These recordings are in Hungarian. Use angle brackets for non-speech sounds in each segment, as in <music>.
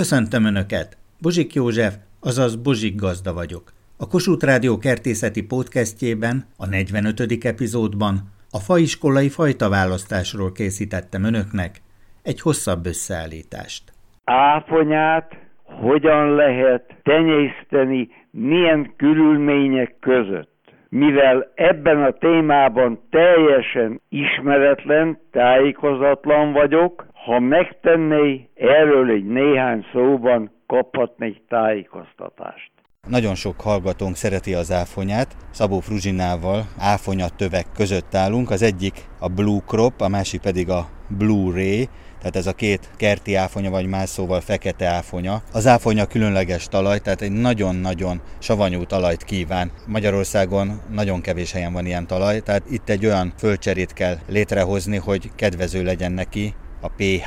Köszöntöm Önöket! Bozsik József, azaz Bozsik Gazda vagyok. A Kossuth Rádió kertészeti podcastjében, a 45. epizódban a faiskolai fajtaválasztásról készítettem Önöknek egy hosszabb összeállítást. Áfonyát hogyan lehet tenyészteni, milyen körülmények között? mivel ebben a témában teljesen ismeretlen, tájékozatlan vagyok, ha megtenné erről egy néhány szóban, kaphatnék tájékoztatást. Nagyon sok hallgatónk szereti az áfonyát. Szabó Fruzsinával áfonya tövek között állunk. Az egyik a Blue Crop, a másik pedig a Blue Ray, tehát ez a két kerti áfonya, vagy más szóval fekete áfonya. Az áfonya különleges talaj, tehát egy nagyon-nagyon savanyú talajt kíván. Magyarországon nagyon kevés helyen van ilyen talaj, tehát itt egy olyan földcserét kell létrehozni, hogy kedvező legyen neki a pH,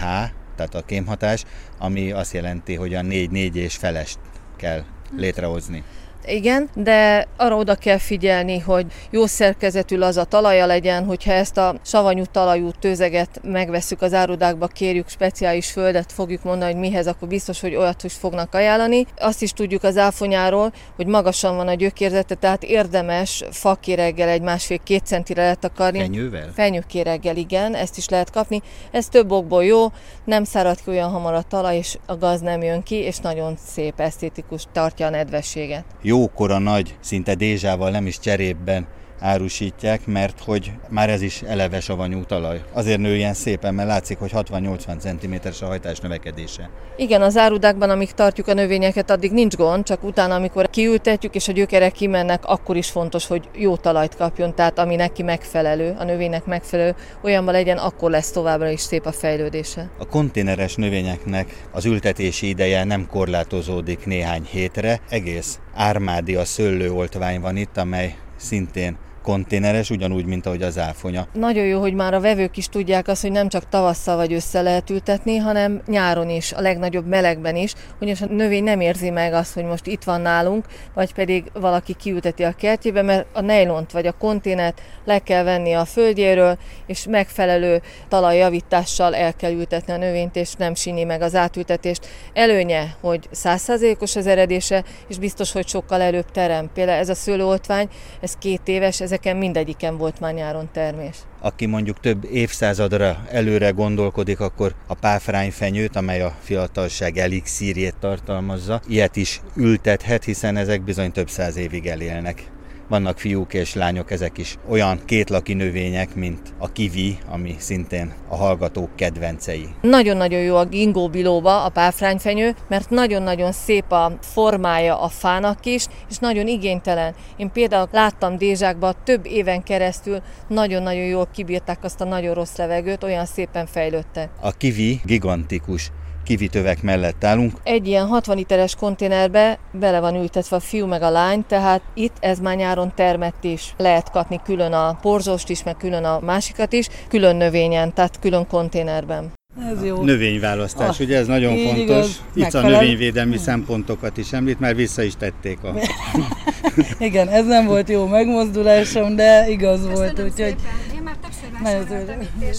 tehát a kémhatás, ami azt jelenti, hogy a 4-4 és felest kell létrehozni igen, de arra oda kell figyelni, hogy jó szerkezetű az a talaja legyen, hogyha ezt a savanyú talajú tőzeget megveszük az árudákba, kérjük speciális földet, fogjuk mondani, hogy mihez, akkor biztos, hogy olyat is fognak ajánlani. Azt is tudjuk az áfonyáról, hogy magasan van a gyökérzete, tehát érdemes fakéreggel egy másfél-két centire lehet akarni. Fenyővel? Fenyőkéreggel, igen, ezt is lehet kapni. Ez több okból jó, nem szárad ki olyan hamar a talaj, és a gaz nem jön ki, és nagyon szép, esztétikus tartja a nedvességet. Jó jókora nagy, szinte dézsával, nem is cserépben árusítják, mert hogy már ez is eleve savanyú talaj. Azért nő ilyen szépen, mert látszik, hogy 60-80 cm a hajtás növekedése. Igen, az árudákban, amíg tartjuk a növényeket, addig nincs gond, csak utána, amikor kiültetjük és a gyökerek kimennek, akkor is fontos, hogy jó talajt kapjon, tehát ami neki megfelelő, a növénynek megfelelő, olyanban legyen, akkor lesz továbbra is szép a fejlődése. A konténeres növényeknek az ültetési ideje nem korlátozódik néhány hétre, egész ármádi a szőlőoltvány van itt, amely szintén konténeres, ugyanúgy, mint ahogy az áfonya. Nagyon jó, hogy már a vevők is tudják azt, hogy nem csak tavasszal vagy össze lehet ültetni, hanem nyáron is, a legnagyobb melegben is, ugyanis a növény nem érzi meg azt, hogy most itt van nálunk, vagy pedig valaki kiülteti a kertjébe, mert a nejlont vagy a konténert le kell venni a földjéről, és megfelelő talajjavítással el kell ültetni a növényt, és nem síni meg az átültetést. Előnye, hogy százszázalékos az eredése, és biztos, hogy sokkal előbb terem. Például ez a szőlőoltvány, ez két éves, ezek ezeken mindegyiken volt már nyáron termés. Aki mondjuk több évszázadra előre gondolkodik, akkor a páfrányfenyőt, amely a fiatalság elixírjét tartalmazza, ilyet is ültethet, hiszen ezek bizony több száz évig elélnek vannak fiúk és lányok, ezek is olyan kétlaki növények, mint a kivi, ami szintén a hallgatók kedvencei. Nagyon-nagyon jó a gingó bilóba, a páfrányfenyő, mert nagyon-nagyon szép a formája a fának is, és nagyon igénytelen. Én például láttam Dézsákban több éven keresztül nagyon-nagyon jól kibírták azt a nagyon rossz levegőt, olyan szépen fejlődtek. A kivi gigantikus kivitövek mellett állunk. Egy ilyen 60 literes konténerbe bele van ültetve a fiú meg a lány, tehát itt ez már nyáron termett is. Lehet kapni külön a porzsost is, meg külön a másikat is, külön növényen, tehát külön konténerben. Ez jó. Növényválasztás, ah, ugye ez nagyon fontos. Igaz, Itt a növényvédelmi szempontokat is említ, mert vissza is tették a... <laughs> Igen, ez nem volt jó megmozdulásom, de igaz Köszönöm volt, úgyhogy... Én már többször és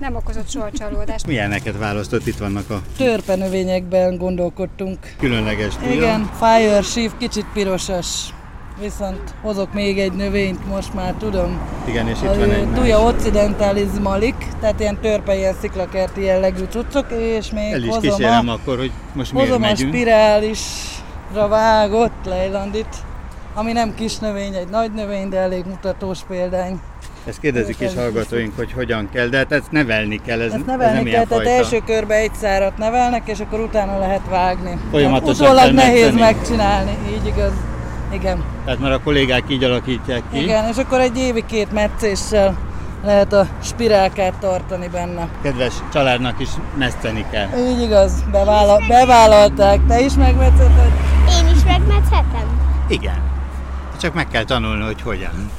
nem okozott soha csalódást. Milyeneket választott? Itt vannak a... Törpenövényekben gondolkodtunk. Különleges tuja. Igen, Fire Shift, kicsit pirosas. Viszont hozok még egy növényt, most már tudom. Igen, és itt a, van egy Tuja occidentalis malik, tehát ilyen törpe, ilyen sziklakerti jellegű cuccok, és még El is hozom kísérem a, akkor, hogy most miért hozom megyünk. a spirálisra vágott lejlandit, ami nem kis növény, egy nagy növény, de elég mutatós példány. Ezt kérdezik is hallgatóink, hogy hogyan kell, de hát ezt nevelni kell, ez, ezt nevelni ez nem kell, tehát első körbe egy szárat nevelnek, és akkor utána lehet vágni. Folyamatosan Utólag nehéz megcsinálni, így igaz. Igen. Tehát már a kollégák így alakítják ki. Igen, és akkor egy évi két metszéssel lehet a spirálkát tartani benne. Kedves családnak is meszteni kell. Így igaz, bevállal, bevállalták. Te is megmetszeted? Én is megmetszetem? Igen. Csak meg kell tanulni, hogy hogyan.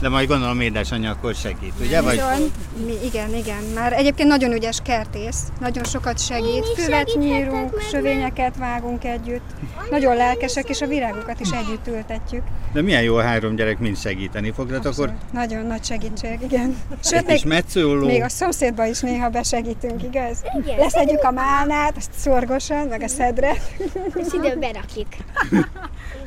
De majd gondolom édesanyja akkor segít, ugye? Vagy... Bizony. Mi, igen, igen. Már egyébként nagyon ügyes kertész, nagyon sokat segít. Füvet nyírunk, sövényeket vágunk együtt. Nagyon lelkesek, és a virágokat is együtt ültetjük. De milyen jó a három gyerek mind segíteni fog, tehát akkor Nagyon nagy segítség, igen. egy kis metszőló, még a szomszédba is néha besegítünk, igaz? Leszedjük a málnát, azt szorgosan, meg a szedret. És ide berakjuk.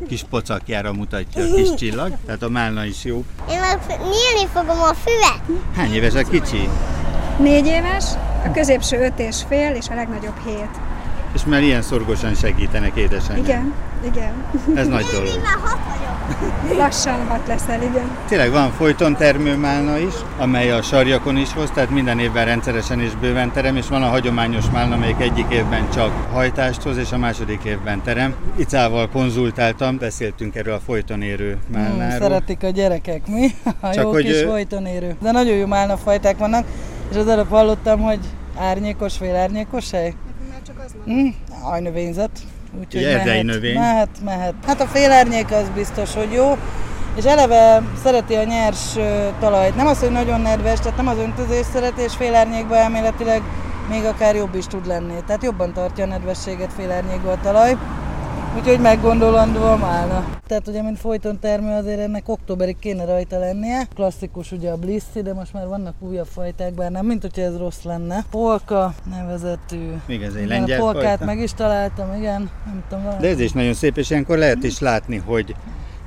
kis pocakjára mutatja a kis csillag, tehát a málna is jó. Én meg nyílni fogom a füvet. Hány éves a kicsi? Négy éves, a középső öt és fél, és a legnagyobb hét. És már ilyen szorgosan segítenek édesanyja. Igen, igen. Ez nagy dolog. Már hat vagyok. Lassan hat leszel, igen. Tényleg van folyton termőmálna is, amely a sarjakon is hoz, tehát minden évben rendszeresen és bőven terem, és van a hagyományos málna, amelyik egyik évben csak hajtást hoz, és a második évben terem. Icával konzultáltam, beszéltünk erről a folyton érő Hmm, málnáról. szeretik a gyerekek, mi? A Csak jó hogy, kis ö- folyton érő. De nagyon jó málnafajták vannak, és az előbb hallottam, hogy árnyékos, félárnyékos hely. Az Hm, ajnövényzet. Úgyhogy erdei mehet, növény. mehet, mehet. Hát a félárnyék az biztos, hogy jó. És eleve szereti a nyers talajt. Nem az, hogy nagyon nedves, tehát nem az öntözés szereti, és félárnyékban elméletileg még akár jobb is tud lenni. Tehát jobban tartja a nedvességet félárnyékban a talaj. Úgyhogy meggondolandóan állna. Tehát ugye, mint folyton termő, azért ennek októberig kéne rajta lennie. Klasszikus ugye a blissi, de most már vannak újabb fajták, bár nem, mint hogyha ez rossz lenne. Polka nevezetű. Még ez egy lengyel a polkát fajta. meg is találtam, igen. Nem tudom, valami. De ez is nagyon szép, és ilyenkor lehet is látni, hogy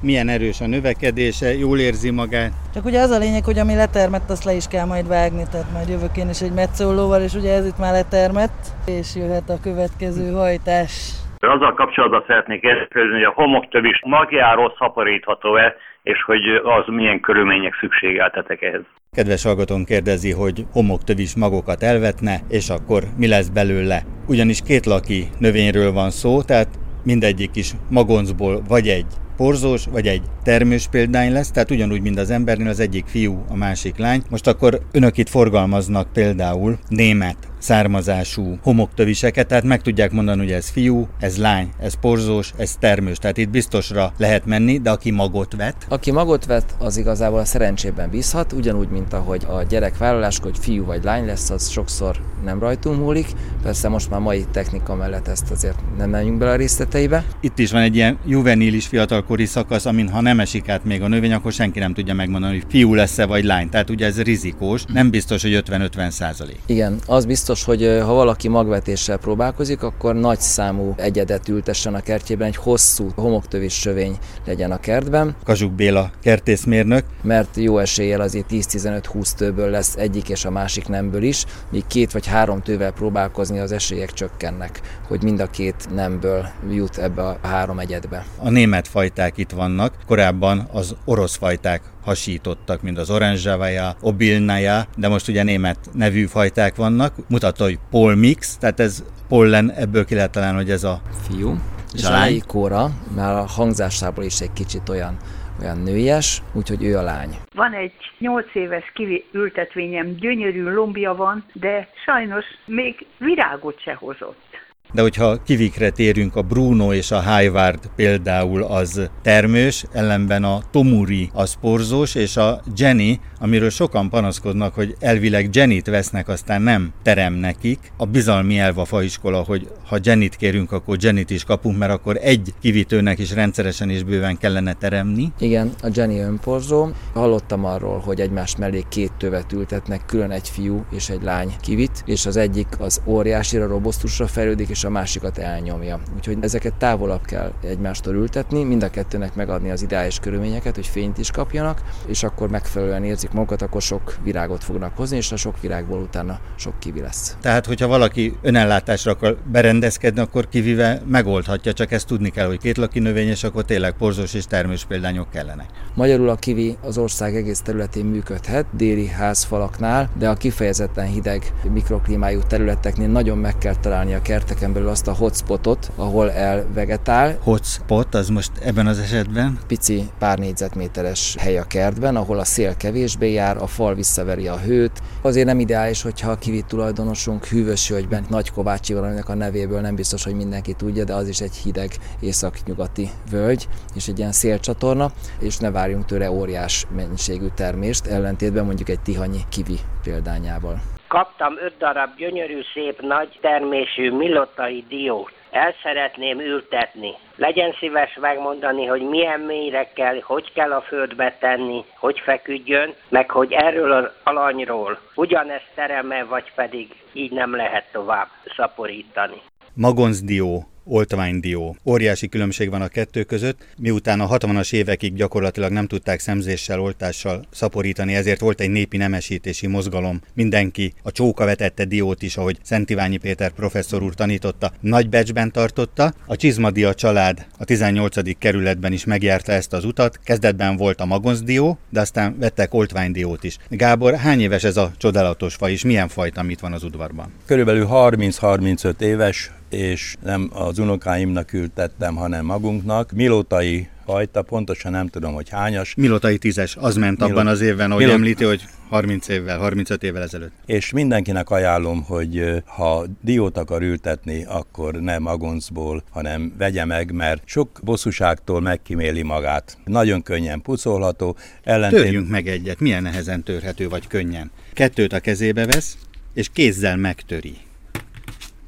milyen erős a növekedése, jól érzi magát. Csak ugye az a lényeg, hogy ami letermett, azt le is kell majd vágni, tehát majd jövök én is egy metszólóval, és ugye ez itt már letermett, és jöhet a következő hajtás. Azzal kapcsolatban szeretnék érdeklődni, hogy a homoktöv is magjáról szaporítható-e, és hogy az milyen körülmények szükségeltetek ehhez. Kedves hallgatón kérdezi, hogy homoktövis magokat elvetne, és akkor mi lesz belőle. Ugyanis kétlaki növényről van szó, tehát mindegyik is magoncból vagy egy porzós, vagy egy termős példány lesz, tehát ugyanúgy, mint az embernél, az egyik fiú, a másik lány. Most akkor önök itt forgalmaznak például német származású homoktöviseket, tehát meg tudják mondani, hogy ez fiú, ez lány, ez porzós, ez termős, tehát itt biztosra lehet menni, de aki magot vet, Aki magot vett, az igazából a szerencsében bízhat, ugyanúgy, mint ahogy a gyerek vállaláskor, hogy fiú vagy lány lesz, az sokszor nem rajtunk múlik. Persze most már mai technika mellett ezt azért nem menjünk bele a részleteibe. Itt is van egy ilyen juvenilis fiatalkori szakasz, amin ha nem esik át még a növény, akkor senki nem tudja megmondani, hogy fiú lesz-e vagy lány. Tehát ugye ez rizikós, nem biztos, hogy 50-50 százalék. Igen, az biztos, hogy ö, ha valaki magvetéssel próbálkozik, akkor nagy számú egyedet ültessen a kertjében, egy hosszú homoktövis sövény legyen a kertben, Kazsuk Béla kertészmérnök, mert jó eséllyel azért 10-15-20 tőből lesz egyik és a másik nemből is, míg két vagy három tővel próbálkozni az esélyek csökkennek, hogy mind a két nemből jut ebbe a három egyedbe. a német fajták itt vannak, korábban az orosz fajták hasítottak, mint az Oranzsavaja, Obilnaja, de most ugye német nevű fajták vannak. Mutatja, hogy polmix, tehát ez pollen, ebből ki lehet találni, hogy ez a fiú. És a a már hangzásából is egy kicsit olyan, olyan nőies, úgyhogy ő a lány. Van egy 8 éves kivi ültetvényem, gyönyörű lombja van, de sajnos még virágot se hozott. De hogyha kivikre térünk, a Bruno és a Highward például az termős, ellenben a Tomuri az porzós, és a Jenny, amiről sokan panaszkodnak, hogy elvileg Jennyt vesznek, aztán nem terem nekik. A bizalmi elv a faiskola, hogy ha Jennyt kérünk, akkor Jennyt is kapunk, mert akkor egy kivitőnek is rendszeresen és bőven kellene teremni. Igen, a Jenny önporzó. Hallottam arról, hogy egymás mellé két tövet ültetnek, külön egy fiú és egy lány kivit, és az egyik az óriásira, robosztusra fejlődik, és a másikat elnyomja. Úgyhogy ezeket távolabb kell egymástól ültetni, mind a kettőnek megadni az ideális körülményeket, hogy fényt is kapjanak, és akkor megfelelően érzik magukat, akkor sok virágot fognak hozni, és a sok virágból utána sok kivi lesz. Tehát, hogyha valaki önellátásra akar berendezkedni, akkor kivive megoldhatja, csak ezt tudni kell, hogy kétlaki növény, és akkor tényleg porzós és termős példányok kellenek. Magyarul a kivi az ország egész területén működhet, déli házfalaknál, de a kifejezetten hideg mikroklímájú területeknél nagyon meg kell találni a kerteken ezen belül azt a hotspotot, ahol elvegetál. Hotspot, az most ebben az esetben? Pici pár négyzetméteres hely a kertben, ahol a szél kevésbé jár, a fal visszaveri a hőt. Azért nem ideális, hogyha a kivit tulajdonosunk hűvös hölgyben Nagy Kovácsi valaminek a nevéből nem biztos, hogy mindenki tudja, de az is egy hideg északnyugati völgy, és egy ilyen szélcsatorna, és ne várjunk tőle óriás mennyiségű termést, ellentétben mondjuk egy tihanyi kivi példányával. Kaptam öt darab gyönyörű, szép, nagy termésű milotai diót. El szeretném ültetni. Legyen szíves megmondani, hogy milyen mélyre kell, hogy kell a földbe tenni, hogy feküdjön, meg hogy erről az alanyról ugyanezt tereme, vagy pedig így nem lehet tovább szaporítani. Magoncdió oltványdió. Óriási különbség van a kettő között, miután a 60-as évekig gyakorlatilag nem tudták szemzéssel, oltással szaporítani, ezért volt egy népi nemesítési mozgalom. Mindenki a csóka vetette diót is, ahogy Szent Iványi Péter professzor úr tanította, nagy becsben tartotta. A Csizmadia család a 18. kerületben is megjárta ezt az utat. Kezdetben volt a magoncdió, de aztán vettek oltványdiót is. Gábor, hány éves ez a csodálatos faj, és milyen fajta mit van az udvarban? Körülbelül 30-35 éves, és nem az unokáimnak ültettem, hanem magunknak. Milótai fajta, pontosan nem tudom, hogy hányas. Milotai tízes, az ment Milot... abban az évben, ahogy Milot... említi, hogy 30 évvel, 35 évvel ezelőtt. És mindenkinek ajánlom, hogy ha diót akar ültetni, akkor nem magoncból, hanem vegye meg, mert sok bosszúságtól megkiméli magát. Nagyon könnyen pucolható. Ellentén... Törjünk meg egyet, milyen nehezen törhető vagy könnyen. Kettőt a kezébe vesz, és kézzel megtöri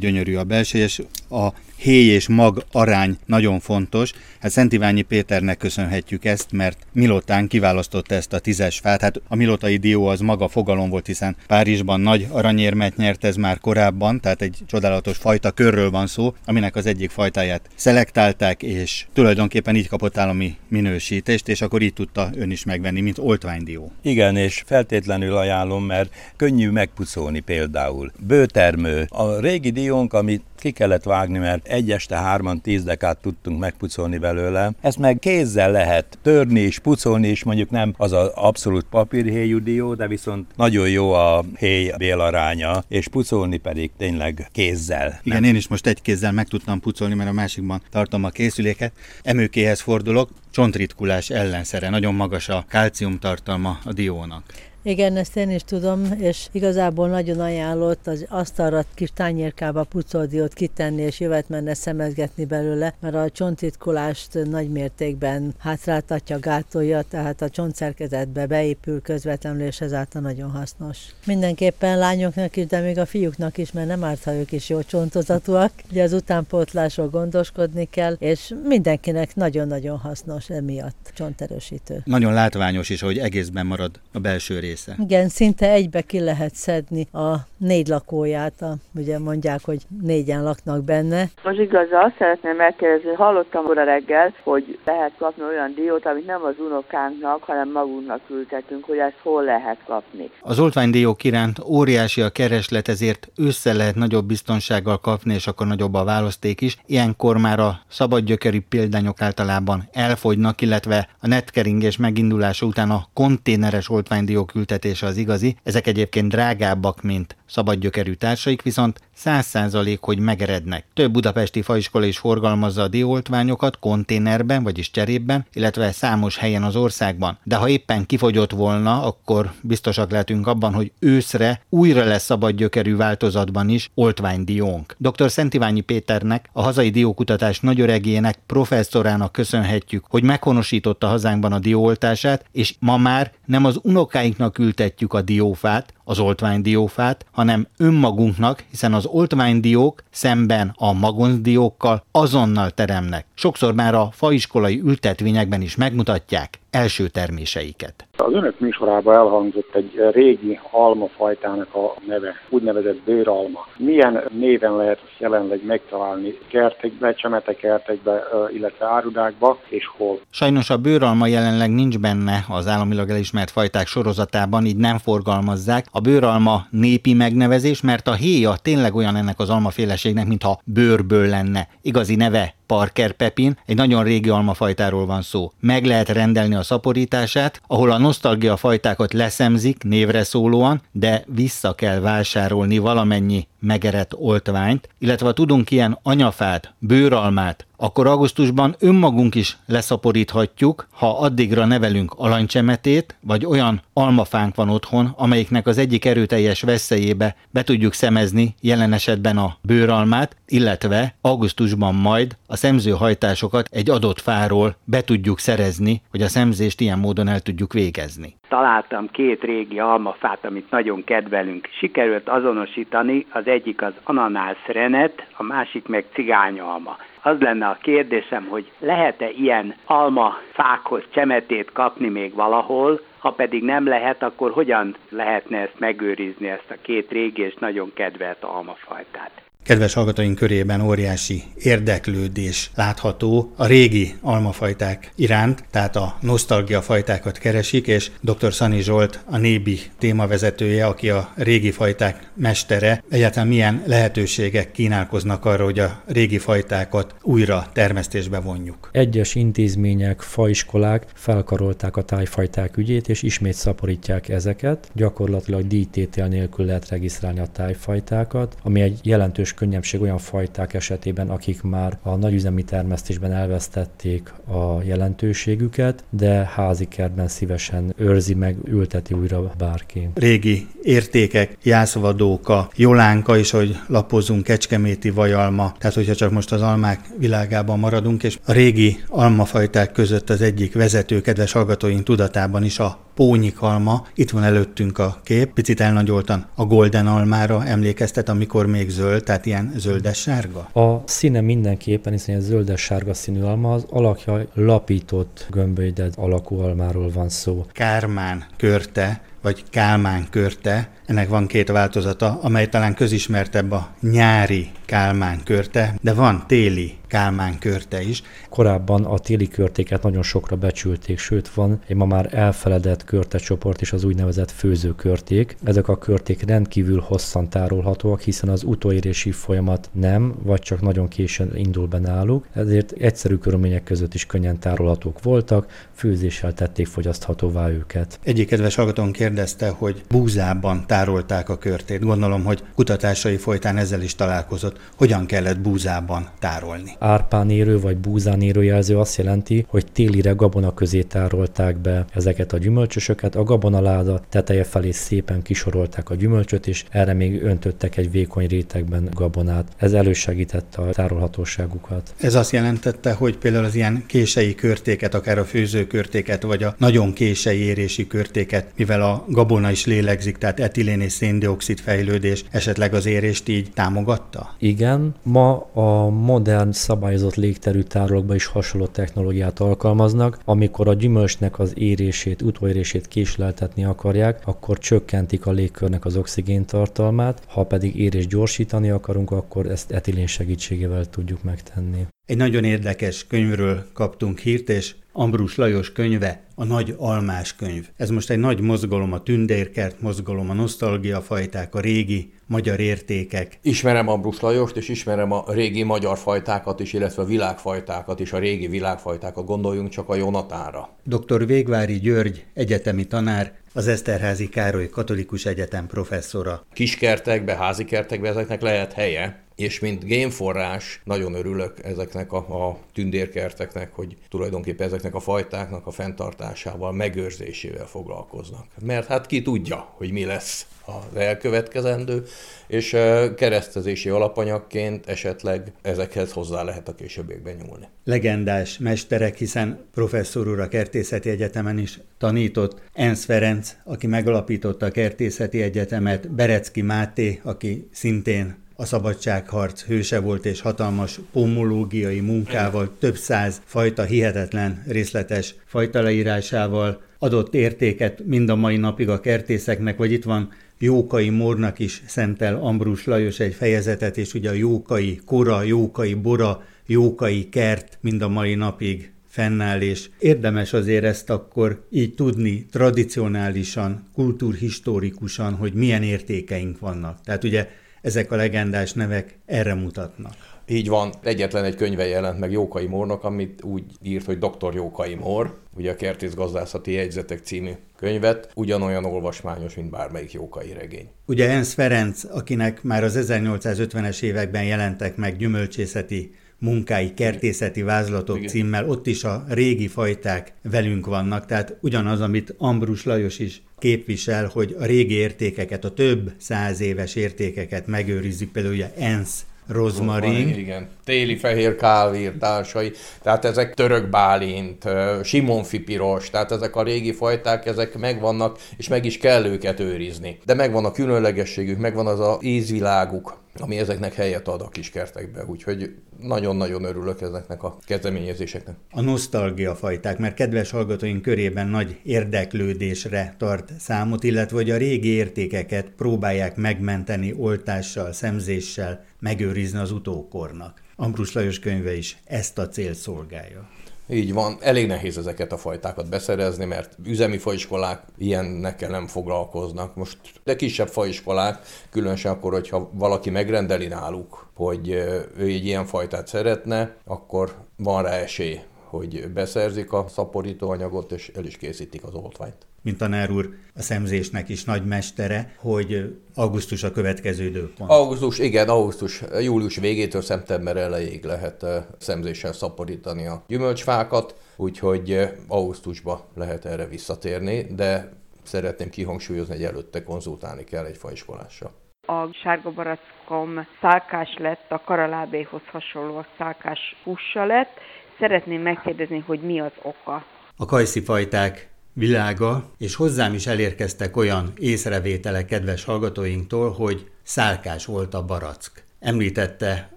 gyönyörű a belseje, és a héj és mag arány nagyon fontos. Hát Szent Iványi Péternek köszönhetjük ezt, mert Milotán kiválasztotta ezt a tízes fát. Hát a Milotai dió az maga fogalom volt, hiszen Párizsban nagy aranyérmet nyert ez már korábban, tehát egy csodálatos fajta körről van szó, aminek az egyik fajtáját szelektálták, és tulajdonképpen így kapott állami minősítést, és akkor így tudta ön is megvenni, mint oltványdió. Igen, és feltétlenül ajánlom, mert könnyű megpucolni például. Bőtermő. A régi diónk, amit ki kellett vágni, mert egy este hárman tíz dekát tudtunk megpucolni belőle. Ezt meg kézzel lehet törni és pucolni, és mondjuk nem az az abszolút papírhéjú dió, de viszont nagyon jó a héj bélaránya, és pucolni pedig tényleg kézzel. Igen, nem? én is most egy kézzel meg tudtam pucolni, mert a másikban tartom a készüléket. Emőkéhez fordulok, csontritkulás ellenszere, nagyon magas a kálcium tartalma a diónak. Igen, ezt én is tudom, és igazából nagyon ajánlott az asztalra kis tányérkába pucoldiót kitenni, és jövet menne szemezgetni belőle, mert a csontitkolást nagy mértékben hátráltatja, gátolja, tehát a csontszerkezetbe beépül közvetlenül, és ezáltal nagyon hasznos. Mindenképpen lányoknak is, de még a fiúknak is, mert nem árt, ha ők is jó csontozatúak. Ugye az utánpótlásról gondoskodni kell, és mindenkinek nagyon-nagyon hasznos emiatt csonterősítő. Nagyon látványos is, hogy egészben marad a belső rész része. Igen, szinte egybe ki lehet szedni a négy lakóját, a, ugye mondják, hogy négyen laknak benne. Most igaz, azt szeretném megkérdezni, hallottam a reggel, hogy lehet kapni olyan diót, amit nem az unokánknak, hanem magunknak ültetünk, hogy ezt hol lehet kapni. Az oltványdiók iránt óriási a kereslet, ezért össze lehet nagyobb biztonsággal kapni, és akkor nagyobb a választék is. Ilyenkor már a szabadgyökerű példányok általában elfogynak, illetve a netkeringés megindulása után a konténeres oltványdiók ültetése az igazi. Ezek egyébként drágábbak, mint szabadgyökerű társaik, viszont száz százalék, hogy megerednek. Több budapesti faiskola is forgalmazza a dioltványokat konténerben, vagyis cserében, illetve számos helyen az országban. De ha éppen kifogyott volna, akkor biztosak lehetünk abban, hogy őszre újra lesz szabadgyökerű változatban is oltványdiónk. Dr. Szentiványi Péternek, a hazai diókutatás nagyöregének, professzorának köszönhetjük, hogy meghonosította hazánkban a dióoltását, és ma már nem az unokáinknak ültetjük a diófát, az oltványdiófát, hanem önmagunknak, hiszen az oltványdiók szemben a magoncdiókkal azonnal teremnek. Sokszor már a faiskolai ültetvényekben is megmutatják első terméseiket. Az önök műsorában elhangzott egy régi almafajtának a neve, úgynevezett bőralma. Milyen néven lehet ezt jelenleg megtalálni kertekbe, csemetekertekbe, illetve árudákba, és hol? Sajnos a bőralma jelenleg nincs benne az államilag elismert fajták sorozatában, így nem forgalmazzák. A bőralma népi megnevezés, mert a héja tényleg olyan ennek az almaféleségnek, mintha bőrből lenne. Igazi neve Parker Pepin, egy nagyon régi almafajtáról van szó. Meg lehet rendelni a szaporítását, ahol a nosztalgia fajtákat leszemzik névre szólóan, de vissza kell vásárolni valamennyi megerett oltványt, illetve ha tudunk ilyen anyafát, bőralmát, akkor augusztusban önmagunk is leszaporíthatjuk, ha addigra nevelünk alanycsemetét, vagy olyan almafánk van otthon, amelyiknek az egyik erőteljes veszélyébe be tudjuk szemezni jelen esetben a bőralmát, illetve augusztusban majd a szemzőhajtásokat egy adott fáról be tudjuk szerezni, hogy a szemzést ilyen módon el tudjuk végezni. Találtam két régi almafát, amit nagyon kedvelünk. Sikerült azonosítani, az egyik az ananász renet, a másik meg cigányalma. Az lenne a kérdésem, hogy lehet-e ilyen alma fákhoz csemetét kapni még valahol, ha pedig nem lehet, akkor hogyan lehetne ezt megőrizni, ezt a két régi és nagyon kedvelt almafajtát? Kedves hallgatóink körében óriási érdeklődés látható a régi almafajták iránt, tehát a nosztalgia fajtákat keresik, és dr. Szani Zsolt, a Nébi témavezetője, aki a régi fajták mestere, egyáltalán milyen lehetőségek kínálkoznak arra, hogy a régi fajtákat újra termesztésbe vonjuk. Egyes intézmények, faiskolák felkarolták a tájfajták ügyét, és ismét szaporítják ezeket. Gyakorlatilag díjtétel nélkül lehet regisztrálni a tájfajtákat, ami egy jelentős könnyebbség olyan fajták esetében, akik már a nagyüzemi termesztésben elvesztették a jelentőségüket, de házi kertben szívesen őrzi meg, ülteti újra bárki. Régi értékek, jászvadóka, jolánka is, hogy lapozunk, kecskeméti vajalma, tehát hogyha csak most az almák világában maradunk, és a régi almafajták között az egyik vezető, kedves hallgatóink tudatában is a pónyikalma. Itt van előttünk a kép, picit elnagyoltan a golden almára emlékeztet, amikor még zöld, tehát ilyen zöldes-sárga? A színe mindenképpen, hiszen egy zöldes-sárga színű alma, az alakja lapított gömbölyded alakú almáról van szó. Kármán körte, vagy Kálmán körte, ennek van két változata, amely talán közismertebb a nyári Kálmán körte, de van téli Kálmán körte is. Korábban a téli körtéket nagyon sokra becsülték, sőt van egy ma már elfeledett körtecsoport is az úgynevezett főzőkörték. Ezek a körték rendkívül hosszan tárolhatóak, hiszen az utóérési folyamat nem, vagy csak nagyon későn indul be náluk, ezért egyszerű körülmények között is könnyen tárolhatók voltak, főzéssel tették fogyaszthatóvá őket. Egyik kedves hallgatón kérdezte, hogy búzában tárolták a körtét. Gondolom, hogy kutatásai folytán ezzel is találkozott. Hogyan kellett búzában tárolni? Árpánérő vagy búzánérő jelző azt jelenti, hogy télire gabona közé tárolták be ezeket a gyümölcsösöket, a gabonaláda teteje felé szépen kisorolták a gyümölcsöt, és erre még öntöttek egy vékony rétegben gabonát. Ez elősegítette a tárolhatóságukat. Ez azt jelentette, hogy például az ilyen kései körtéket, akár a főzőkörtéket, vagy a nagyon kései érési körtéket, mivel a gabona is lélegzik, tehát etilén és széndiokszid fejlődés esetleg az érést így támogatta? Igen, ma a modern szabályozott légterű tárolókban is hasonló technológiát alkalmaznak. Amikor a gyümölcsnek az érését, utóérését késleltetni akarják, akkor csökkentik a légkörnek az oxigén tartalmát, ha pedig érés gyorsítani akarunk, akkor ezt etilén segítségével tudjuk megtenni. Egy nagyon érdekes könyvről kaptunk hírt, és Ambrus Lajos könyve, a Nagy Almás könyv. Ez most egy nagy mozgalom, a tündérkert mozgalom, a nosztalgiafajták, a régi magyar értékek. Ismerem Ambrus Lajost, és ismerem a régi magyar fajtákat is, illetve a világfajtákat is, a régi világfajtákat, gondoljunk csak a Jonatánra. Dr. Végvári György, egyetemi tanár, az Eszterházi Károly Katolikus Egyetem professzora. Kiskertekbe, házi kertekbe ezeknek lehet helye, és mint génforrás nagyon örülök ezeknek a, a tündérkerteknek, hogy tulajdonképpen ezeknek a fajtáknak a fenntartásával, megőrzésével foglalkoznak. Mert hát ki tudja, hogy mi lesz az elkövetkezendő, és keresztezési alapanyagként esetleg ezekhez hozzá lehet a későbbiekben nyúlni. Legendás mesterek, hiszen professzor úr a Kertészeti Egyetemen is tanított, Ensz Ferenc, aki megalapította a Kertészeti Egyetemet, Berecki Máté, aki szintén a szabadságharc hőse volt, és hatalmas pomológiai munkával, több száz fajta hihetetlen részletes fajta leírásával adott értéket mind a mai napig a kertészeknek, vagy itt van Jókai Mornak is szentel Ambrus Lajos egy fejezetet, és ugye a Jókai Kora, Jókai Bora, Jókai Kert mind a mai napig fennáll, és érdemes azért ezt akkor így tudni tradicionálisan, kultúrhistórikusan, hogy milyen értékeink vannak. Tehát ugye ezek a legendás nevek erre mutatnak. Így van, egyetlen egy könyve jelent meg Jókai Mornak, amit úgy írt, hogy Dr. Jókai Mor, ugye a Kertész gazdászati jegyzetek című könyvet, ugyanolyan olvasmányos, mint bármelyik Jókai regény. Ugye Ensz Ferenc, akinek már az 1850-es években jelentek meg gyümölcsészeti munkái, kertészeti vázlatok Igen. címmel, ott is a régi fajták velünk vannak, tehát ugyanaz, amit Ambrus Lajos is képvisel, hogy a régi értékeket, a több száz éves értékeket megőrizzük, például ugye ENSZ rozmarin. Igen, téli fehér kávér társai, tehát ezek török bálint, simonfi piros, tehát ezek a régi fajták, ezek megvannak, és meg is kell őket őrizni. De megvan a különlegességük, megvan az a ízviláguk, ami ezeknek helyet ad a kis kertekbe, úgyhogy nagyon-nagyon örülök ezeknek a kezdeményezéseknek. A nosztalgia fajták, mert kedves hallgatóink körében nagy érdeklődésre tart számot, illetve hogy a régi értékeket próbálják megmenteni oltással, szemzéssel, megőrizni az utókornak. Ambrus Lajos könyve is ezt a cél szolgálja. Így van, elég nehéz ezeket a fajtákat beszerezni, mert üzemi faiskolák ilyennekkel nem foglalkoznak. Most de kisebb faiskolák, különösen akkor, hogyha valaki megrendeli náluk, hogy ő egy ilyen fajtát szeretne, akkor van rá esély, hogy beszerzik a szaporítóanyagot, és el is készítik az oltványt mint tanár úr a szemzésnek is nagy mestere, hogy augusztus a következő időpont. Augusztus, igen, augusztus, július végétől szeptember elejéig lehet szemzéssel szaporítani a gyümölcsfákat, úgyhogy augusztusba lehet erre visszatérni, de szeretném kihangsúlyozni, hogy előtte konzultálni kell egy faiskolással. A sárga barackom szálkás lett, a karalábéhoz hasonló szálkás hússa lett. Szeretném megkérdezni, hogy mi az oka. A kajszi fajták világa, és hozzám is elérkeztek olyan észrevételek kedves hallgatóinktól, hogy szálkás volt a barack. Említette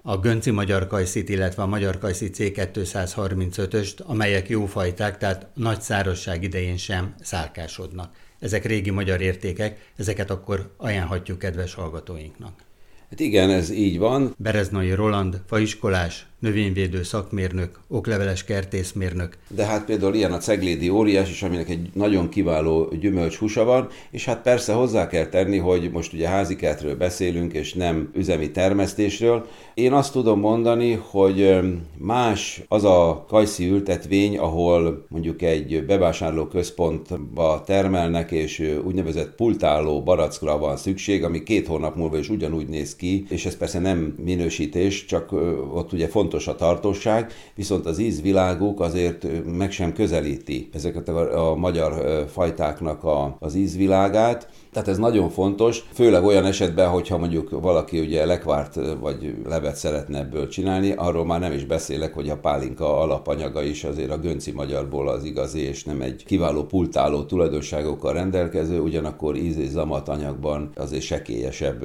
a Gönci Magyar Kajszit, illetve a Magyar Kajszi C235-öst, amelyek jó fajták, tehát nagy szárazság idején sem szálkásodnak. Ezek régi magyar értékek, ezeket akkor ajánlhatjuk kedves hallgatóinknak. Hát igen, ez így van. Bereznai Roland, faiskolás, növényvédő szakmérnök, okleveles kertészmérnök. De hát például ilyen a ceglédi óriás is, aminek egy nagyon kiváló gyümölcs húsa van, és hát persze hozzá kell tenni, hogy most ugye házikertről beszélünk, és nem üzemi termesztésről. Én azt tudom mondani, hogy más az a kajszi ültetvény, ahol mondjuk egy bevásárló központba termelnek, és úgynevezett pultáló barackra van szükség, ami két hónap múlva is ugyanúgy néz ki, és ez persze nem minősítés, csak ott ugye fontos fontos a tartóság, viszont az ízviláguk azért meg sem közelíti ezeket a, a magyar fajtáknak a, az ízvilágát, tehát ez nagyon fontos, főleg olyan esetben, hogyha mondjuk valaki ugye lekvárt vagy levet szeretne ebből csinálni, arról már nem is beszélek, hogy a pálinka alapanyaga is azért a gönci magyarból az igazi, és nem egy kiváló pultáló tulajdonságokkal rendelkező, ugyanakkor íz és zamat anyagban azért sekélyesebb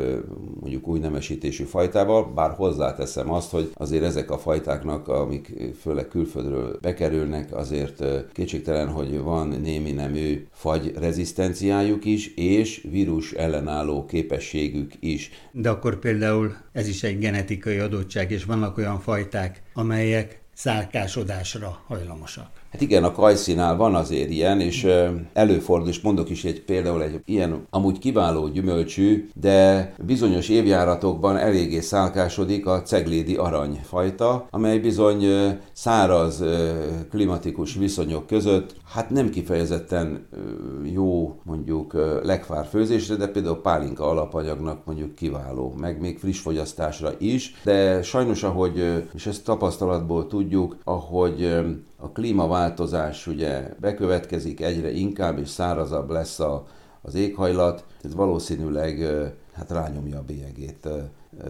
mondjuk új nemesítésű fajtával, bár hozzáteszem azt, hogy azért ezek a fajtáknak, amik főleg külföldről bekerülnek, azért kétségtelen, hogy van némi nemű fagy rezisztenciájuk is, és vírus ellenálló képességük is. De akkor például ez is egy genetikai adottság, és vannak olyan fajták, amelyek szálkásodásra hajlamosak. Hát igen, a kajszinál van azért ilyen, és előfordul, és mondok is egy például egy ilyen amúgy kiváló gyümölcsű, de bizonyos évjáratokban eléggé szálkásodik a ceglédi aranyfajta, amely bizony száraz klimatikus viszonyok között, hát nem kifejezetten jó mondjuk lekvár főzésre, de például pálinka alapanyagnak mondjuk kiváló, meg még friss fogyasztásra is, de sajnos ahogy, és ezt tapasztalatból tudjuk, ahogy a klímaváltozás ugye bekövetkezik egyre inkább, és szárazabb lesz a, az éghajlat, ez valószínűleg hát rányomja a bélyegét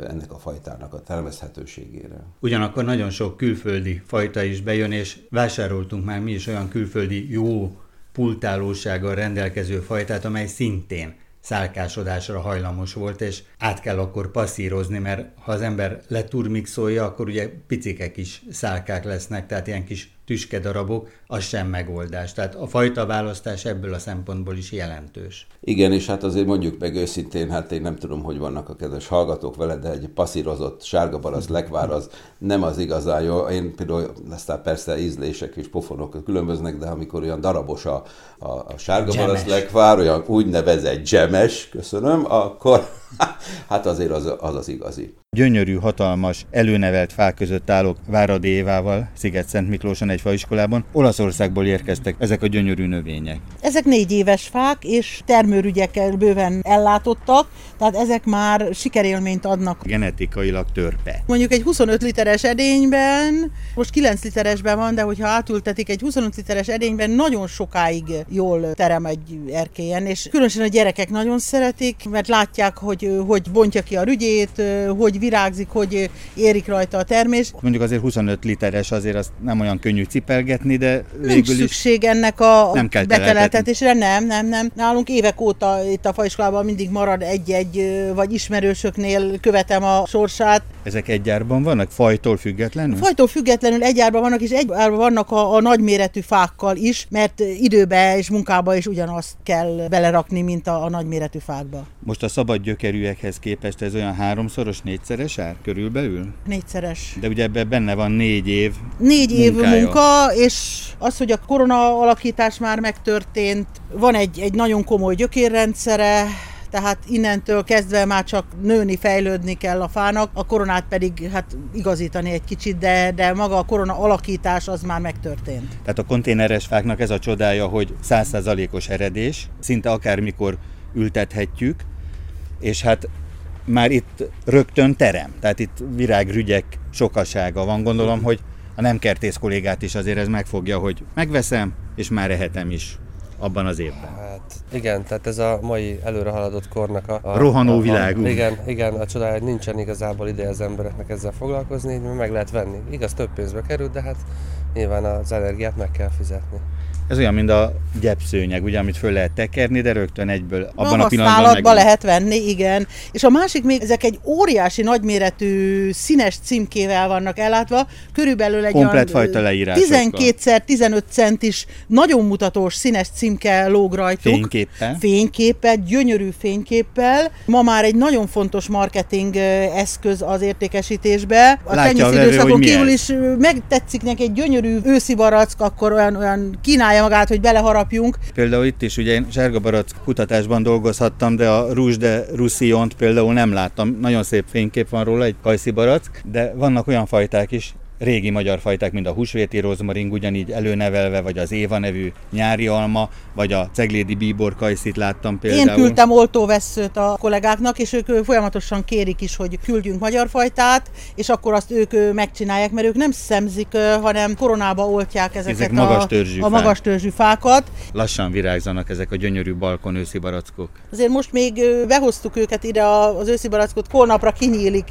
ennek a fajtának a termeszhetőségére. Ugyanakkor nagyon sok külföldi fajta is bejön, és vásároltunk már mi is olyan külföldi jó pultálósággal rendelkező fajtát, amely szintén szálkásodásra hajlamos volt, és át kell akkor passzírozni, mert ha az ember leturmixolja, akkor ugye picikek is szálkák lesznek, tehát ilyen kis tüskedarabok, az sem megoldás. Tehát a fajta választás ebből a szempontból is jelentős. Igen, és hát azért mondjuk meg őszintén, hát én nem tudom, hogy vannak a kedves hallgatók vele, de egy passzírozott sárga barasz lekvár az nem az igazán jó. Én például, aztán persze ízlések és pofonok különböznek, de amikor olyan darabos a, a, a sárga barasz lekvár, olyan úgynevezett gemes, köszönöm, akkor <laughs> hát azért az az, az igazi. Gyönyörű, hatalmas, előnevelt fák között állok Váradi Évával, Sziget-Szent Miklóson egy faiskolában. Olaszországból érkeztek ezek a gyönyörű növények. Ezek négy éves fák, és termőrügyekkel bőven ellátottak, tehát ezek már sikerélményt adnak. Genetikailag törpe. Mondjuk egy 25 literes edényben, most 9 literesben van, de hogyha átültetik egy 25 literes edényben, nagyon sokáig jól terem egy erkélyen, és különösen a gyerekek nagyon szeretik, mert látják, hogy hogy bontja ki a rügyét, hogy virágzik, hogy érik rajta a termés. Mondjuk azért 25 literes, azért azt nem olyan könnyű cipelgetni, de Nincs végül is szükség ennek a Nem kell beteleltetésre, nem, nem, nem. Nálunk évek óta itt a faiskolában mindig marad egy-egy, vagy ismerősöknél követem a sorsát. ezek egy gyárban vannak, fajtól függetlenül? Fajtól függetlenül egy árban vannak, és egy árban vannak a, a nagyméretű fákkal is, mert időbe és munkába is ugyanazt kell belerakni, mint a, a nagyméretű fákba. Most a szabad gyökerűekhez képest ez olyan háromszoros, négyszeres ár körülbelül? Négyszeres. De ugye ebben benne van négy év Négy év munkája. munka, és az, hogy a korona alakítás már megtörtént, van egy, egy nagyon komoly gyökérrendszere, tehát innentől kezdve már csak nőni, fejlődni kell a fának, a koronát pedig hát igazítani egy kicsit, de, de maga a korona alakítás az már megtörtént. Tehát a konténeres fáknak ez a csodája, hogy százszázalékos eredés, szinte akármikor ültethetjük, és hát már itt rögtön terem, tehát itt virágrügyek sokasága van. Gondolom, hogy a nem kertész kollégát is azért ez megfogja, hogy megveszem, és már ehetem is abban az évben. Hát igen, tehát ez a mai előre haladott kornak a... a Rohanó a, a, világú. Igen, igen, a csodája, hogy nincsen igazából ideje az embereknek ezzel foglalkozni, így meg lehet venni. Igaz, több pénzbe kerül, de hát nyilván az energiát meg kell fizetni. Ez olyan, mint a gyepszőnyeg, ugye, amit föl lehet tekerni, de rögtön egyből abban a a pillanatban meg... lehet venni, igen. És a másik még, ezek egy óriási nagyméretű színes címkével vannak ellátva, körülbelül egy Komplett fajta leírásokkal. 12x15 centis, nagyon mutatós színes címke lóg rajtuk. Fényképpel. Fényképpel, gyönyörű fényképpel. Ma már egy nagyon fontos marketing eszköz az értékesítésbe. A tenyész időszakon kívül is megtetszik neki egy gyönyörű őszi barack, akkor olyan, olyan kínálja magát, hogy beleharapjunk. Például itt is ugye én sárga barack kutatásban dolgozhattam, de a Rouge de Roussillont például nem láttam. Nagyon szép fénykép van róla, egy kajszi barack, de vannak olyan fajták is, régi magyar fajták, mint a húsvéti rozmaring, ugyanígy előnevelve, vagy az Éva nevű nyári alma, vagy a ceglédi bíbor kajszit láttam például. Én küldtem oltóvesszőt a kollégáknak, és ők folyamatosan kérik is, hogy küldjünk magyar fajtát, és akkor azt ők megcsinálják, mert ők nem szemzik, hanem koronába oltják ezeket Ezek magas a, törzsű a fák. magas törzsű fákat. Lassan virágzanak ezek a gyönyörű balkon őszi barackok. Azért most még behoztuk őket ide a- az őszi barackot, holnapra kinyílik,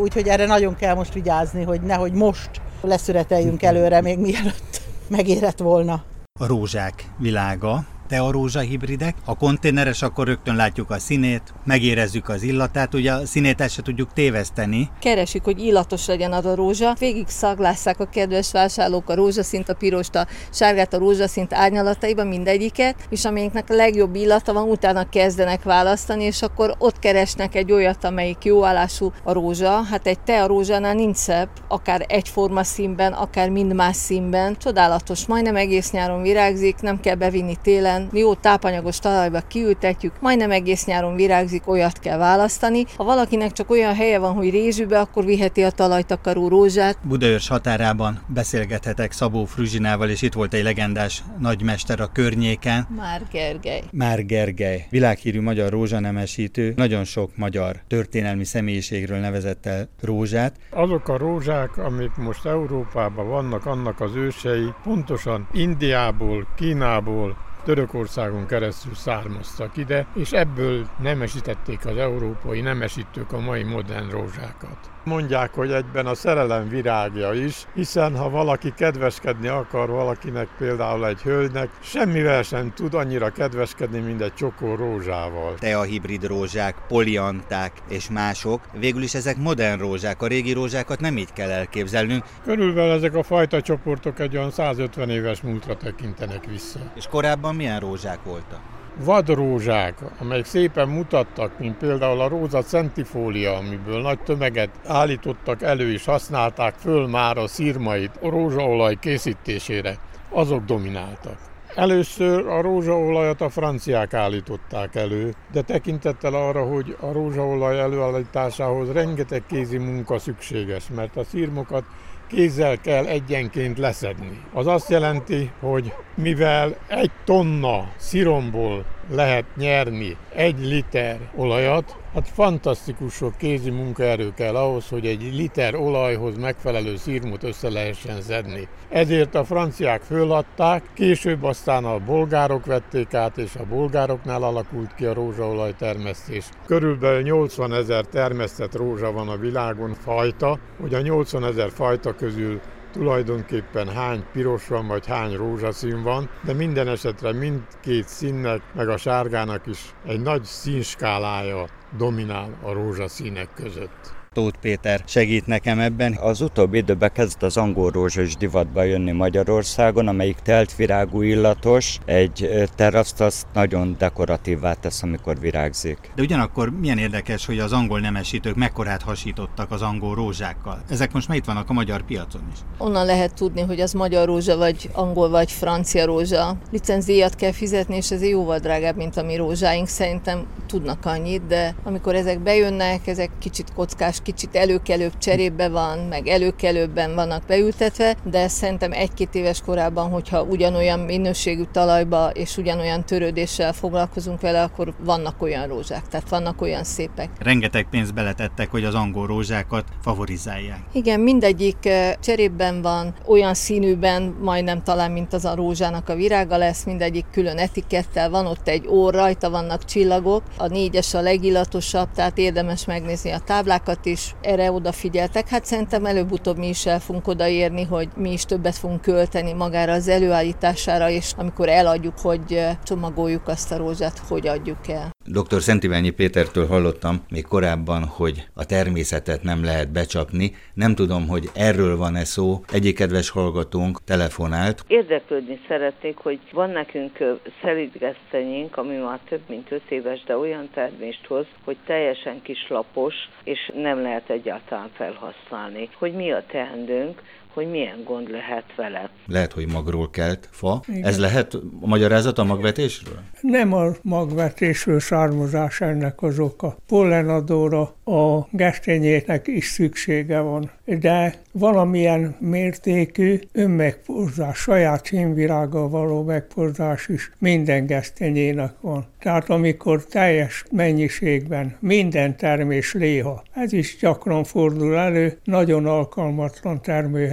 úgyhogy erre nagyon kell most vigyázni, hogy nehogy most leszüreteljünk előre, még mielőtt megérett volna. A rózsák világa, te a rózsa hibridek. A konténeres, akkor rögtön látjuk a színét, megérezzük az illatát, ugye a színét el se tudjuk téveszteni. Keresik, hogy illatos legyen az a rózsa. Végig szaglásszák a kedves vásárlók a rózsaszint, a pirost, a sárgát, a rózsaszint árnyalataiban mindegyiket, és amelyiknek a legjobb illata van, utána kezdenek választani, és akkor ott keresnek egy olyat, amelyik jó állású a rózsa. Hát egy te a rózsánál nincs szebb, akár egyforma színben, akár mind más színben. Csodálatos, majdnem egész nyáron virágzik, nem kell bevinni télen, jó tápanyagos talajba kiültetjük, majdnem egész nyáron virágzik, olyat kell választani. Ha valakinek csak olyan helye van, hogy rézsűbe, akkor viheti a talajtakaró rózsát. Budaörs határában beszélgethetek Szabó Fruzsinával, és itt volt egy legendás nagymester a környéken. Már Gergely. Már Gergely, világhírű magyar rózsanemesítő, nagyon sok magyar történelmi személyiségről nevezett el rózsát. Azok a rózsák, amik most Európában vannak, annak az ősei pontosan Indiából, Kínából, Törökországon keresztül származtak ide, és ebből nemesítették az európai nemesítők a mai modern rózsákat. Mondják, hogy egyben a szerelem virágja is, hiszen ha valaki kedveskedni akar valakinek, például egy hölgynek, semmivel sem tud annyira kedveskedni, mint egy csokor rózsával. Te a hibrid rózsák, polianták és mások. Végül is ezek modern rózsák, a régi rózsákat nem így kell elképzelnünk. Körülbelül ezek a fajta csoportok egy olyan 150 éves múltra tekintenek vissza. És korábban milyen rózsák voltak? vadrózsák, amelyek szépen mutattak, mint például a róza centifólia, amiből nagy tömeget állítottak elő és használták föl már a szírmait a rózsaolaj készítésére, azok domináltak. Először a rózsaolajat a franciák állították elő, de tekintettel arra, hogy a rózsaolaj előállításához rengeteg kézi munka szükséges, mert a szírmokat kézzel kell egyenként leszedni. Az azt jelenti, hogy mivel egy tonna sziromból lehet nyerni egy liter olajat, hát fantasztikus sok kézi munkaerő kell ahhoz, hogy egy liter olajhoz megfelelő szírmot össze lehessen szedni. Ezért a franciák föladták, később aztán a bolgárok vették át, és a bolgároknál alakult ki a rózsaolaj termesztés. Körülbelül 80 ezer termesztett rózsa van a világon fajta, hogy a 80 ezer fajta közül tulajdonképpen hány piros van, vagy hány rózsaszín van, de minden esetre mindkét színnek, meg a sárgának is egy nagy színskálája dominál a rózsaszínek között. Tóth Péter segít nekem ebben. Az utóbbi időben kezd az angol rózsa is divatba jönni Magyarországon, amelyik teltvirágú illatos, egy teraszt azt nagyon dekoratívvá tesz, amikor virágzik. De ugyanakkor milyen érdekes, hogy az angol nemesítők mekkorát hasítottak az angol rózsákkal. Ezek most már itt vannak a magyar piacon is. Onnan lehet tudni, hogy az magyar rózsa, vagy angol, vagy francia rózsa. Licenzíjat kell fizetni, és ez jóval drágább, mint a mi rózsáink. Szerintem tudnak annyit, de amikor ezek bejönnek, ezek kicsit kockás kicsit előkelőbb cserébe van, meg előkelőbben vannak beültetve, de szerintem egy-két éves korában, hogyha ugyanolyan minőségű talajba és ugyanolyan törődéssel foglalkozunk vele, akkor vannak olyan rózsák, tehát vannak olyan szépek. Rengeteg pénzt beletettek, hogy az angol rózsákat favorizálják. Igen, mindegyik eh, cserében van, olyan színűben, majdnem talán, mint az a rózsának a virága lesz, mindegyik külön etikettel, van ott egy ór, rajta vannak csillagok, a négyes a legillatosabb, tehát érdemes megnézni a táblákat is, erre odafigyeltek. Hát szerintem előbb-utóbb mi is el fogunk odaérni, hogy mi is többet fogunk költeni magára az előállítására, és amikor eladjuk, hogy csomagoljuk azt a rózsát, hogy adjuk el. Dr. Szentiványi Pétertől hallottam még korábban, hogy a természetet nem lehet becsapni. Nem tudom, hogy erről van-e szó. Egyik kedves hallgatónk telefonált. Érdeklődni szeretnék, hogy van nekünk szelidgesztenyénk, ami már több mint 5 éves, de olyan termést hoz, hogy teljesen kislapos, és nem lehet egyáltalán felhasználni. Hogy mi a teendőnk, hogy milyen gond lehet vele. Lehet, hogy magról kelt fa. Igen. Ez lehet a magyarázat a magvetésről? Nem a magvetésről származás ennek az oka. Pollenadóra a gesztenyének is szüksége van, de valamilyen mértékű önmegporzás, saját színvirággal való megporzás is minden gesztenyének van. Tehát amikor teljes mennyiségben minden termés léha, ez is gyakran fordul elő, nagyon alkalmatlan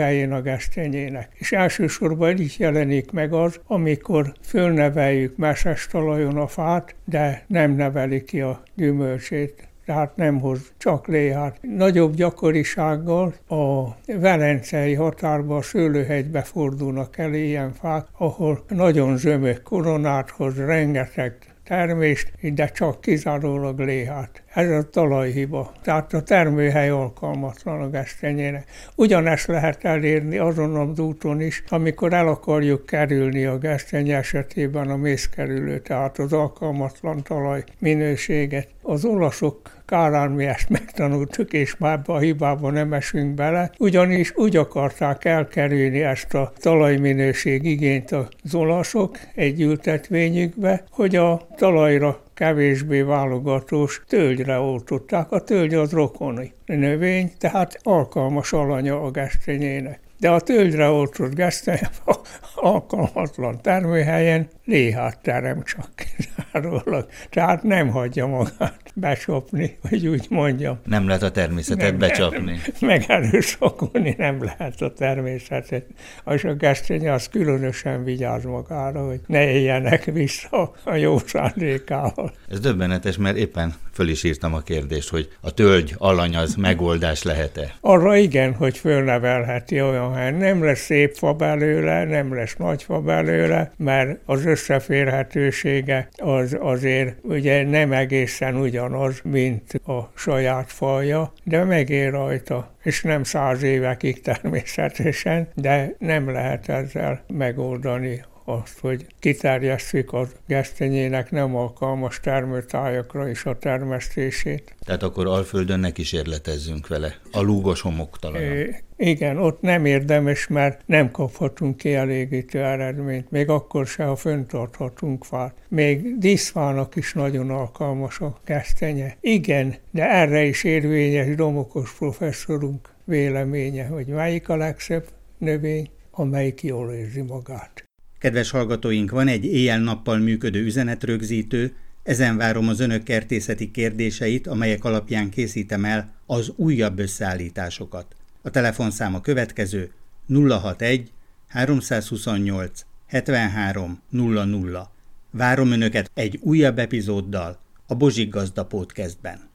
termőhelyén a gesztenyének. És elsősorban így jelenik meg az, amikor fölneveljük meses talajon a fát, de nem neveli ki a gyümölcsét tehát nem hoz csak léhát. Nagyobb gyakorisággal a velencei határba, a Szőlőhegybe fordulnak el ilyen fák, ahol nagyon zömök koronát hoz, rengeteg termést, de csak kizárólag léhát. Ez a talajhiba. Tehát a termőhely alkalmatlan a gesztenyének. Ugyanezt lehet elérni azon az úton is, amikor el akarjuk kerülni a gesztenye esetében a mészkerülő, tehát az alkalmatlan talaj minőséget. Az olaszok kárán mi ezt megtanultuk, és már a hibába nem esünk bele, ugyanis úgy akarták elkerülni ezt a talajminőség igényt az olaszok egy ültetvényükbe, hogy a talajra kevésbé válogatós tölgyre oltották. A tölgy az rokoni növény, tehát alkalmas alanya a gesztenyének. De a tölgyre oltott gesztenye <laughs> alkalmatlan termőhelyen léhát terem csak kizárólag. Tehát nem hagyja magát becsapni, hogy úgy mondjam. Nem lehet a természetet nem, becsapni. Megerőszakolni nem lehet a természetet. És a gesztenye az különösen vigyáz magára, hogy ne éljenek vissza a jó szándékával. Ez döbbenetes, mert éppen föl is írtam a kérdést, hogy a tölgy alany az megoldás lehet-e? Arra igen, hogy fölnevelheti olyan helyen. Nem lesz szép fa belőle, nem lesz nagy fa belőle, mert az összeférhetősége az azért ugye nem egészen ugyanaz, mint a saját faja, de megér rajta és nem száz évekig természetesen, de nem lehet ezzel megoldani azt, hogy kiterjesszük a gesztenyének nem alkalmas termőtájakra is a termesztését. Tehát akkor Alföldön ne kísérletezzünk vele, a lúgos homoktalan. Igen, ott nem érdemes, mert nem kaphatunk kielégítő eredményt, még akkor se, ha föntarthatunk fát. Még díszfának is nagyon alkalmas a kesztenye. Igen, de erre is érvényes Domokos professzorunk véleménye, hogy melyik a legszebb növény, amelyik jól érzi magát. Kedves hallgatóink, van egy éjjel-nappal működő üzenetrögzítő, ezen várom az önök kertészeti kérdéseit, amelyek alapján készítem el az újabb összeállításokat. A telefonszám a következő 061 328 73 00. Várom Önöket egy újabb epizóddal a Bozsik Gazda Podcastben.